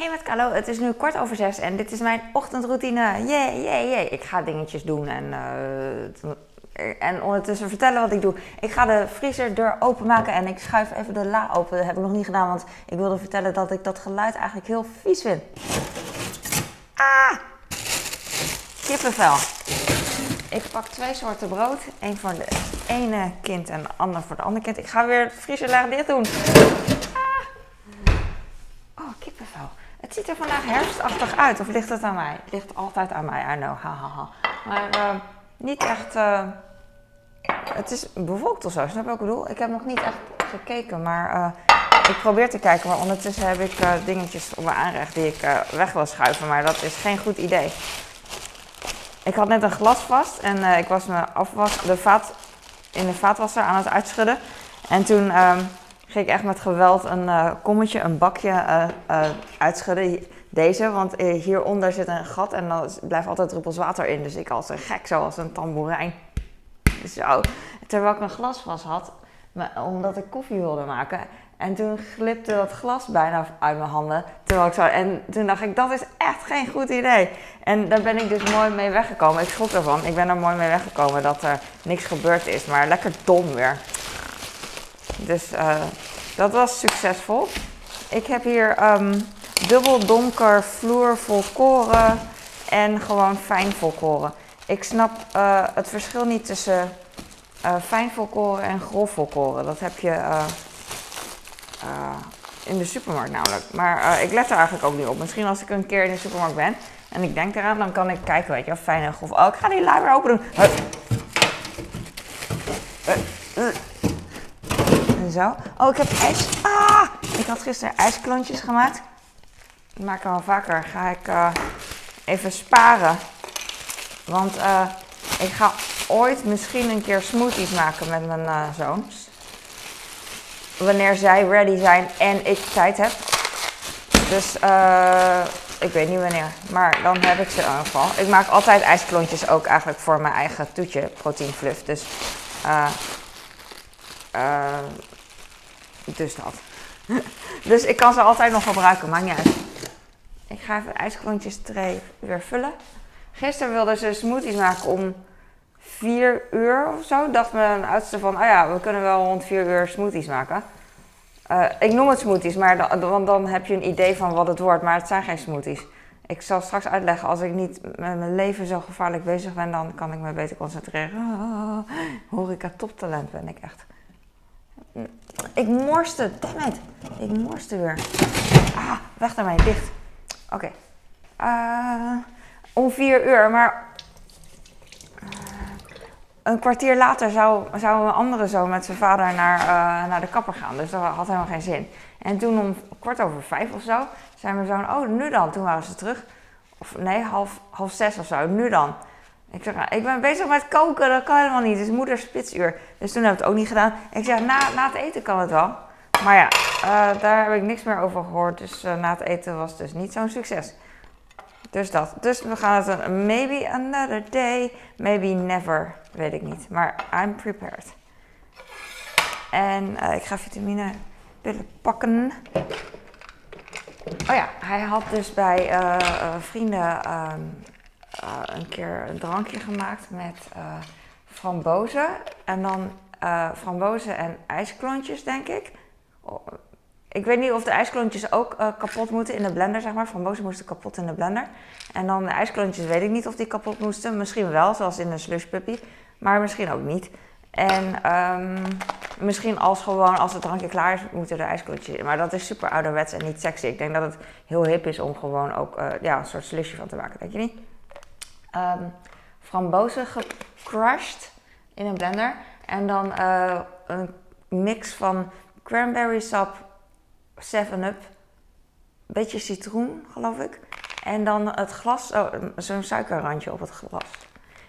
Hey met Carlo, het is nu kwart over zes en dit is mijn ochtendroutine. Jee, jee, jee. Ik ga dingetjes doen en, eh, en ondertussen vertellen wat ik doe. Ik ga de vriezerdeur openmaken en ik schuif even de la open. Dat heb ik nog niet gedaan, want ik wilde vertellen dat ik dat geluid eigenlijk heel vies vind. Ah! Kippenvel. Ik pak twee soorten brood. Eén voor de ene kind en de ander voor de andere kind. Ik ga weer het vriezer dicht doen. Ah! Oh, kippenvel. Het ziet er vandaag herfstachtig uit. Of ligt het aan mij? Ligt altijd aan mij, I know. Ha, ha, ha. Maar uh, niet echt... Uh, het is bewolkt of zo, snap je wat ik bedoel? Ik heb nog niet echt gekeken, maar uh, ik probeer te kijken. Maar ondertussen heb ik dingetjes op mijn aanrecht die ik weg wil schuiven. Maar dat is geen goed idee. Ik had net een glas vast en ik was me afwas, de vaat, in de vaatwasser aan het uitschudden. En toen um, ging ik echt met geweld een uh, kommetje, een bakje uh, uh, uitschudden. Deze, want hieronder zit een gat en dan blijft altijd druppels water in. Dus ik als een gek, zoals een tamboerijn. Zo. Terwijl ik een glas vast had, omdat ik koffie wilde maken. En toen glipte dat glas bijna uit mijn handen. Terwijl ik zo, en toen dacht ik, dat is echt geen goed idee. En daar ben ik dus mooi mee weggekomen. Ik schrok ervan. Ik ben er mooi mee weggekomen dat er niks gebeurd is. Maar lekker dom weer. Dus uh, dat was succesvol. Ik heb hier um, dubbel donker vloer volkoren en gewoon fijn volkoren. Ik snap uh, het verschil niet tussen uh, fijn volkoren en grof volkoren. Dat heb je in de supermarkt namelijk. Maar ik let er eigenlijk ook niet op. Misschien als ik een keer in de supermarkt ben en ik denk eraan, dan kan ik kijken, weet je, fijn en grof. Oh, ik ga die lui weer open doen. Zo. Oh, ik heb ijs. Ah! Ik had gisteren ijsklontjes gemaakt. Ik maak hem wel vaker. Ga ik uh, even sparen. Want uh, ik ga ooit misschien een keer smoothies maken met mijn uh, zoons. Wanneer zij ready zijn en ik tijd heb. Dus ik weet niet wanneer. Maar dan heb ik ze in ieder geval. Ik maak altijd ijsklontjes ook eigenlijk voor mijn eigen toetje, protein fluff. Dus uh, dus dat. dus ik kan ze altijd nog gebruiken, maakt niet uit. Ik ga even ijsklontjes tray weer vullen. Gisteren wilden ze smoothies maken om 4 uur of zo. Dacht mijn oudste van, oh ja, we kunnen wel rond 4 uur smoothies maken. Uh, ik noem het smoothies, maar dan, want dan heb je een idee van wat het wordt. Maar het zijn geen smoothies. Ik zal straks uitleggen, als ik niet met mijn leven zo gevaarlijk bezig ben, dan kan ik me beter concentreren. Oh, toptalent ben ik echt. Ik morste, dammit. Ik morste weer. Ah, weg daarmee, dicht. Oké. Uh, om vier uur, maar uh, een kwartier later zou, zou een andere zoon met zijn vader naar, uh, naar de kapper gaan. Dus dat had helemaal geen zin. En toen om kwart over vijf of zo, zei mijn zoon, oh nu dan. Toen waren ze terug. Of nee, half, half zes of zo, nu dan. Ik zeg, ik ben bezig met koken, dat kan helemaal niet. Het is moeders spitsuur. Dus toen heb ik het ook niet gedaan. Ik zeg, na, na het eten kan het wel. Maar ja, uh, daar heb ik niks meer over gehoord. Dus uh, na het eten was het dus niet zo'n succes. Dus dat. Dus we gaan het een maybe another day, maybe never, weet ik niet. Maar I'm prepared. En uh, ik ga vitamine pillen pakken. Oh ja, hij had dus bij vrienden uh, een keer een drankje gemaakt met uh, frambozen. En dan uh, frambozen en ijsklontjes, denk ik. Ik weet niet of de ijsklontjes ook kapot moeten in de blender, zeg maar. Frambozen moesten kapot in de blender. En dan de ijsklontjes weet ik niet of die kapot moesten. Misschien wel, zoals in de slush puppy. Maar misschien ook niet. En um, misschien als gewoon als het drankje klaar is, moeten er ijsklontjes in. Maar dat is super ouderwets en niet sexy. Ik denk dat het heel hip is om gewoon ook ja, een soort slushje van te maken, denk je niet? Um, frambozen gecrushed in een blender. En dan uh, een mix van cranberry sap, 7-up, beetje citroen, geloof ik. En dan het glas, oh, zo'n suikerrandje op het glas.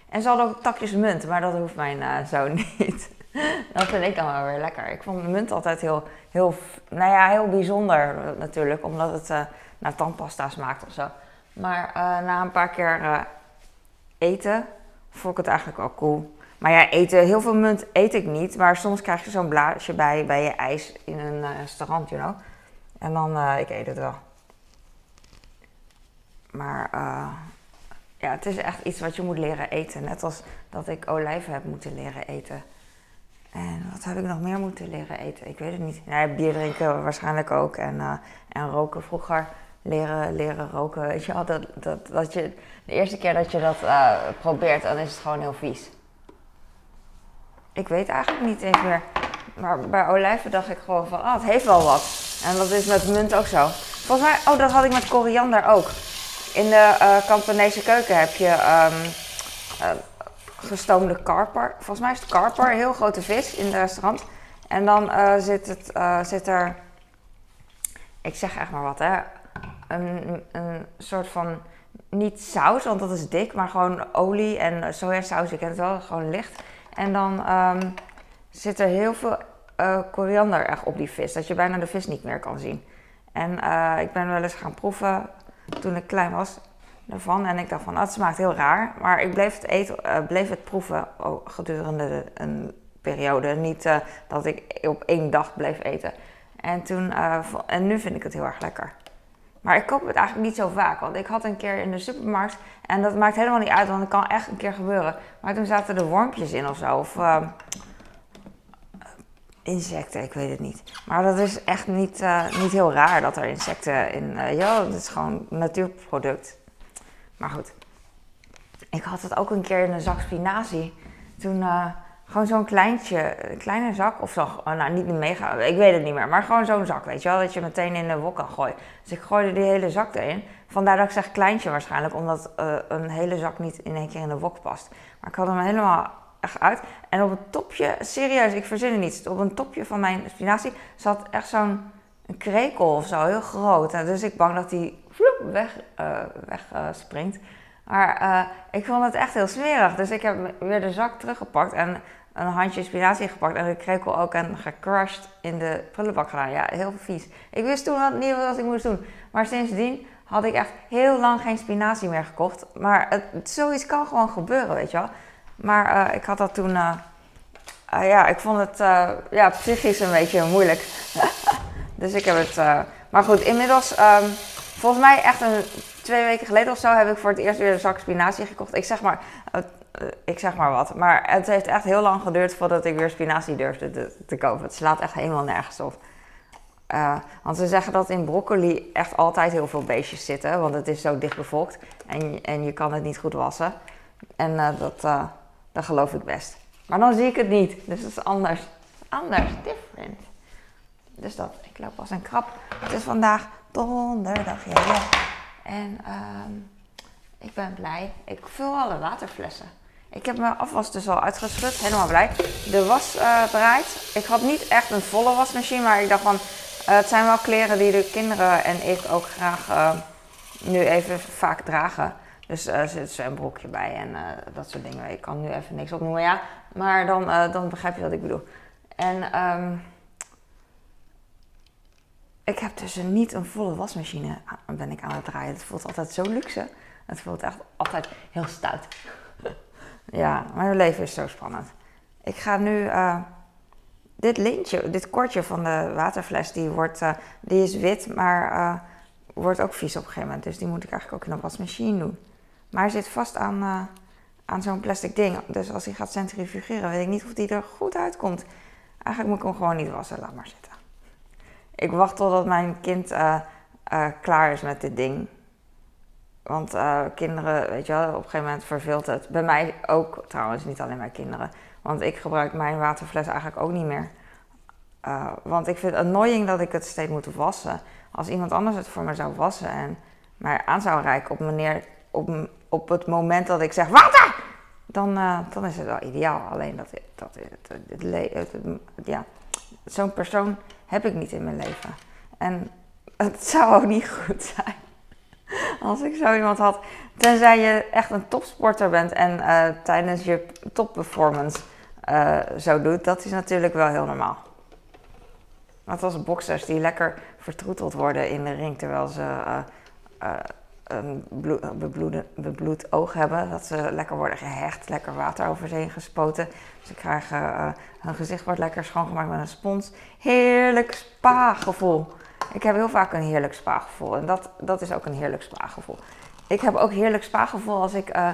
En ze hadden ook takjes munt, maar dat hoeft mijn uh, zoon niet. dat vind ik dan wel weer lekker. Ik vond munt altijd heel, heel, nou ja, heel bijzonder natuurlijk, omdat het uh, naar tandpasta smaakt of zo. Maar na een paar keer eten, vond ik het eigenlijk wel cool. Maar ja, eten, heel veel munt eet ik niet. Maar soms krijg je zo'n blaadje bij, bij je ijs in een uh, restaurant, you know. En dan, uh, ik eet het wel. maar ja, het is echt iets wat je moet leren eten. Net als dat ik olijven heb moeten leren eten. En wat heb ik nog meer moeten leren eten? Ik weet het niet. Ja, bier drinken waarschijnlijk ook. En, en roken vroeger. Leren, leren roken. Weet dat, dat, dat je, de eerste keer dat je dat probeert, dan is het gewoon heel vies. Ik weet eigenlijk niet eens meer. Maar bij olijven dacht ik gewoon van, ah, het heeft wel wat. En dat is met munt ook zo. Volgens mij, oh, dat had ik met koriander ook. In de uh, keuken heb je um, uh, gestoomde karper. Volgens mij is het karper, een heel grote vis in het restaurant. En dan zit, het, zit er, ik zeg echt maar wat hè, een, een soort van, niet saus, want dat is dik, maar gewoon olie en sojasaus, ik ken het wel, gewoon licht. En dan um, zit er heel veel uh, koriander echt op die vis, dat je bijna de vis niet meer kan zien. En uh, ik ben wel eens gaan proeven toen ik klein was ervan. En ik dacht van, oh, het smaakt heel raar. Maar ik bleef het, eten, uh, bleef het proeven gedurende een periode. Niet dat ik op één dag bleef eten. En, toen, en nu vind ik het heel erg lekker. Maar ik koop het eigenlijk niet zo vaak. Want ik had een keer in de supermarkt. En dat maakt helemaal niet uit, want het kan echt een keer gebeuren. Maar toen zaten er wormpjes in of zo. Of uh, insecten, ik weet het niet. Maar dat is echt niet, uh, niet heel raar dat er insecten in. Uh, het is gewoon een natuurproduct. Maar goed. Ik had het ook een keer in een zak spinazie. Toen gewoon zo'n kleintje, een kleine zak of zo. Oh, nou, niet een mega, ik weet het niet meer. Maar gewoon zo'n zak, weet je wel. Dat je meteen in de wok kan gooien. Dus ik gooide die hele zak erin. Vandaar dat ik zeg kleintje waarschijnlijk. Omdat uh, een hele zak niet in één keer in de wok past. Maar ik had hem helemaal echt uit. En op het topje, serieus, ik verzin het niet. Op een topje van mijn spinazie zat echt zo'n krekel of zo. Heel groot. dus ik bang dat die vloep, weg, uh, weg uh, springt. Maar ik vond het echt heel smerig. Dus ik heb weer de zak teruggepakt en een handje spinazie gepakt en de krekel ook en gecrushed in de prullenbak gedaan. Ja, heel vies. Ik wist toen niet wat ik moest doen. Maar sindsdien had ik echt heel lang geen spinazie meer gekocht. Maar het, zoiets kan gewoon gebeuren, weet je wel. Maar uh, ik had dat toen... Uh, uh, ja, ik vond het ja, psychisch een beetje moeilijk. dus ik heb het... maar goed, inmiddels... Um, volgens mij echt een, twee weken geleden of zo heb ik voor het eerst weer een zak spinazie gekocht. Ik zeg maar eh, ik zeg maar wat. Maar het heeft echt heel lang geduurd voordat ik weer spinazie durfde te, te kopen. Het slaat echt helemaal nergens op. Uh, want ze zeggen dat in broccoli echt altijd heel veel beestjes zitten, want het is zo dicht bevolkt en, en je kan het niet goed wassen. En uh, dat, dat geloof ik best. Maar dan zie ik het niet, dus dat is anders. Anders, different. Dus dat, ik loop als een krab. Het is vandaag donderdag, ja. En um, ik ben blij. Ik vul alle waterflessen. Ik heb mijn afwas dus al uitgeschud, helemaal blij. De was uh, draait. Ik had niet echt een volle wasmachine, maar ik dacht van... Uh, het zijn wel kleren die de kinderen en ik ook graag uh, nu even vaak dragen. Dus er zit zo'n broekje bij en dat soort dingen. Ik kan nu even niks opnoemen, ja. Maar dan, dan begrijp je wat ik bedoel. En um, ik heb dus niet een volle wasmachine ben ik aan het draaien. Het voelt altijd zo luxe. Het voelt echt altijd heel stout. Ja, mijn leven is zo spannend. Ik ga nu. Uh, dit lintje, dit kortje van de waterfles, die, wordt, uh, die is wit, maar uh, wordt ook vies op een gegeven moment. Dus die moet ik eigenlijk ook in een wasmachine doen. Maar hij zit vast aan, aan zo'n plastic ding. Dus als hij gaat centrifugeren, weet ik niet of die er goed uitkomt. Eigenlijk moet ik hem gewoon niet wassen. Laat maar zitten. Ik wacht totdat mijn kind klaar is met dit ding. Want uh, kinderen, weet je wel, op een gegeven moment verveelt het. Bij mij ook trouwens, niet alleen mijn kinderen. Want ik gebruik mijn waterfles eigenlijk ook niet meer. Uh, want ik vind het annoying dat ik het steeds moet wassen. Als iemand anders het voor me zou wassen en mij aan zou reiken op, meneer, op, op het moment dat ik zeg water, dan, uh, dan is het wel ideaal. Alleen dat, dat het, het, het ja, zo'n persoon heb ik niet in mijn leven. En het zou ook niet goed zijn als ik zo iemand had. Tenzij je echt een topsporter bent en uh, tijdens je topperformance uh, zo doet, dat is natuurlijk wel heel normaal. Wat als boxers die lekker vertroeteld worden in de ring terwijl ze uh, een bebloed, bebloed oog hebben. Dat ze lekker worden gehecht, lekker water over ze heen gespoten. Ze krijgen, hun gezicht wordt lekker schoongemaakt met een spons. Heerlijk spa-gevoel. Ik heb heel vaak een heerlijk spaargevoel. En dat, dat is ook een heerlijk spaargevoel. ik heb ook heerlijk spaargevoel als ik... eh,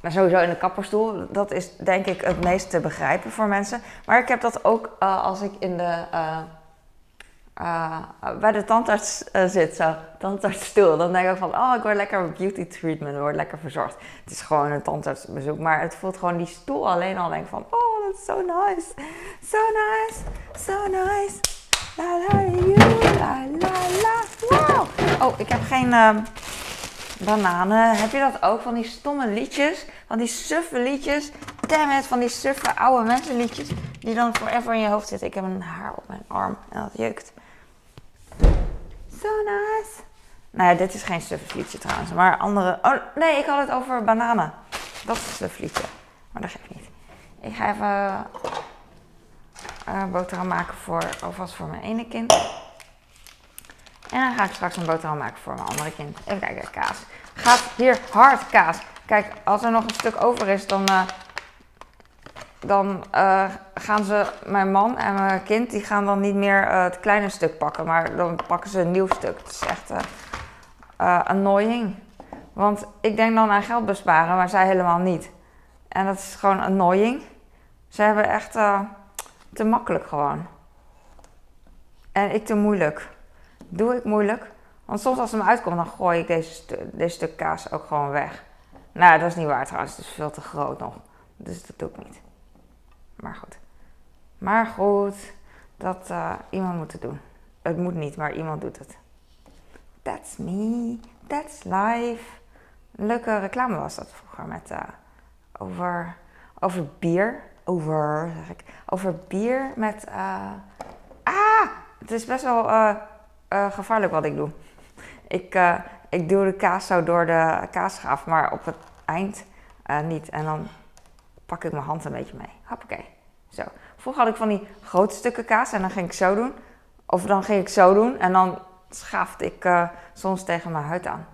maar sowieso in de kapperstoel, dat is denk ik het meest te begrijpen voor mensen. Maar ik heb dat ook eh, als ik in de, eh, bij de tandarts zit, zo, tandartsstoel. Dan denk ik van, oh, ik word lekker beauty treatment, word lekker verzorgd. Het is gewoon een tandartsbezoek, maar het voelt gewoon die stoel alleen al. denk van, oh, dat is zo nice, so nice, so nice. La la la la la, wow. Oh, ik heb geen... ehm, Bananen, heb je dat ook? Van die stomme liedjes, van die suffe liedjes. Damn it, van die suffe oude mensenliedjes. Die dan forever in je hoofd zitten. Ik heb een haar op mijn arm en dat jeukt. So nice. Nou ja, dit is geen suff liedje trouwens. Maar andere... Oh nee, ik had het over bananen. Dat is een suff liedje. Maar dat geeft niet. Ik ga even eh boterham maken voor, alvast voor mijn ene kind. En dan ga ik straks een boterham maken voor mijn andere kind. Even kijken, kaas. Gaat hier hard kaas. Kijk, als er nog een stuk over is, dan, eh, dan eh, gaan ze, mijn man en mijn kind, die gaan dan niet meer het kleine stuk pakken. Maar dan pakken ze een nieuw stuk. Het is echt annoying. Want ik denk dan aan geld besparen, maar zij helemaal niet. En dat is gewoon annoying. Ze hebben echt te makkelijk gewoon. En ik te moeilijk. Doe ik moeilijk? Want soms als ze me uitkomt, dan gooi ik deze, stu- deze stuk kaas ook gewoon weg. Nou, dat is niet waar trouwens. Het is veel te groot nog. Dus dat doe ik niet. Maar goed. Maar goed, dat eh, iemand moet het doen. Het moet niet, maar iemand doet het. That's me. That's life. Leuke reclame was dat vroeger met eh, over, over bier. Over, zeg ik. Over bier met. eh, ah! Het is best wel eh, eh, gevaarlijk wat ik doe. Ik, ik duw de kaas zo door de kaasschaaf, maar op het eind niet. En dan pak ik mijn hand een beetje mee. Hoppakee. Zo. Vroeger had ik van die grote stukken kaas en dan ging ik zo doen. Of dan ging ik zo doen en dan schaafde ik soms tegen mijn huid aan.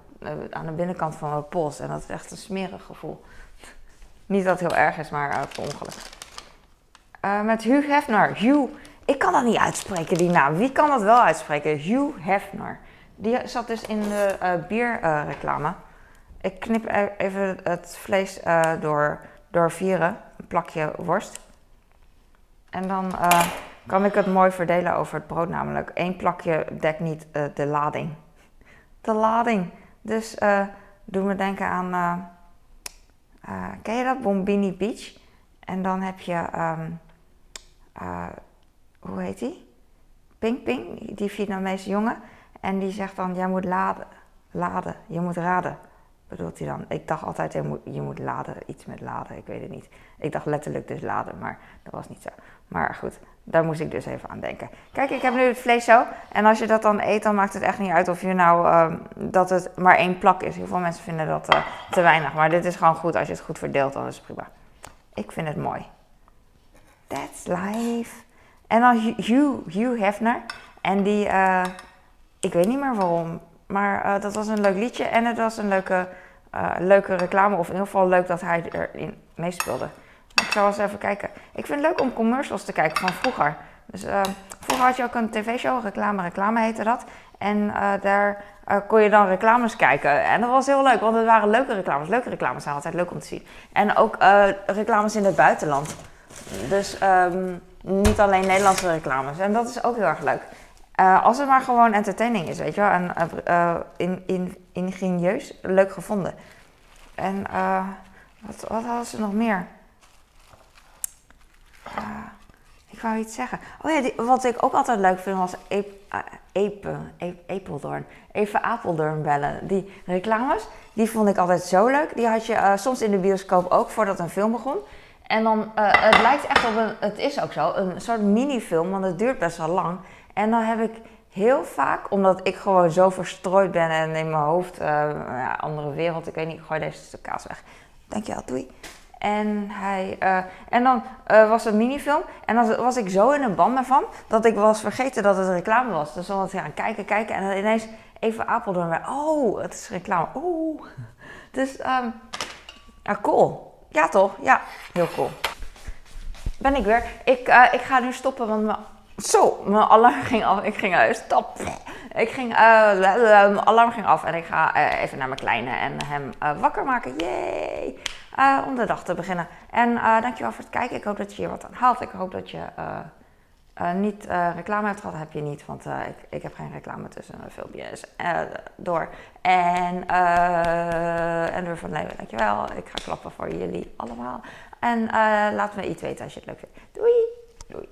Aan de binnenkant van mijn pols. En dat is echt een smerig gevoel. Niet dat het heel erg is, maar uh, ongeluk. Eh, met Hugh Hefner. Hugh, ik kan dat niet uitspreken, die naam. Wie kan dat wel uitspreken? Hugh Hefner. Die zat dus in de eh, bierreclame. ik knip e- even het vlees eh, door, door vieren. Een plakje worst. En dan kan ik het mooi verdelen over het brood namelijk. Eén plakje dekt niet de lading. De lading. Dus eh doe me denken aan... ken je dat? Bombini Beach. En dan heb je... ehm, eh, hoe heet die? Ping Ping, die Vietnamese jongen. En die zegt dan, jij moet laden. Laden, je moet raden. Bedoelt hij dan? Ik dacht altijd, je moet, je moet laden, iets met laden, ik weet het niet. Ik dacht letterlijk dus laden, maar dat was niet zo. Maar goed, daar moest ik dus even aan denken. Kijk, ik heb nu het vlees zo. En als je dat dan eet, dan maakt het echt niet uit of je nou, ehm, dat het maar één plak is. Heel veel mensen vinden dat eh, te weinig. Maar dit is gewoon goed, als je het goed verdeelt, dan is het prima. Ik vind het mooi. That's life. En dan Hugh, Hugh, Hefner. En die, eh, ik weet niet meer waarom, maar eh, dat was een leuk liedje en het was een leuke, eh, leuke reclame. Of in ieder geval leuk dat hij erin meespeelde. Ik zal eens even kijken. Ik vind het leuk om commercials te kijken van vroeger. Dus vroeger had je ook een tv-show, reclame, reclame heette dat. En daar kon je dan reclames kijken. En dat was heel leuk, want het waren leuke reclames. Leuke reclames zijn altijd leuk om te zien. En ook reclames in het buitenland. Dus ehm, niet alleen Nederlandse reclames. En dat is ook heel erg leuk. Eh, als het maar gewoon entertaining is, weet je wel. En eh, in, in, ingenieus, leuk gevonden. En eh, wat, wat hadden ze nog meer? Ik wou iets zeggen. Oh ja, die- wat ik ook altijd leuk vind was Ep, Epe, Ep- Apeldoorn. Even Apeldoorn bellen. Die reclames, die vond ik altijd zo leuk. Die had je soms in de bioscoop ook voordat een film begon. En dan, eh, het lijkt echt op een, het is ook zo, een soort minifilm, want het duurt best wel lang. En dan heb ik heel vaak, omdat ik gewoon zo verstrooid ben en in mijn hoofd, eh, ja, andere wereld, ik weet niet, ik gooi deze stuk kaas weg. Dankjewel, doei. En, hij, eh, en dan was het minifilm. En dan was ik zo in een band ervan dat ik was vergeten dat het reclame was. Dus dan was ik aan kijken, kijken. En dan ineens even Apeldoorn. weer, Oh, het is reclame. Oeh. Dus, ehm ja, cool. Ja, toch? Ja, heel cool. Ben ik weer. Ik, eh, ik ga nu stoppen, want mijn, zo, mijn alarm ging af. Ik ging uit. Stop. ik ging, uh, alarm ging af en ik ga even naar mijn kleine en hem wakker maken. Yay! om de dag te beginnen. En dankjewel voor het kijken. Ik hoop dat je hier wat aan haalt. Ik hoop dat je niet reclame hebt gehad. heb je niet, want ik, ik heb geen reclame tussen de filmpjes door. En, en door van Leeuwen, dankjewel. Ik ga klappen voor jullie allemaal. En laat me iets weten als je het leuk vindt. Doei! Doei!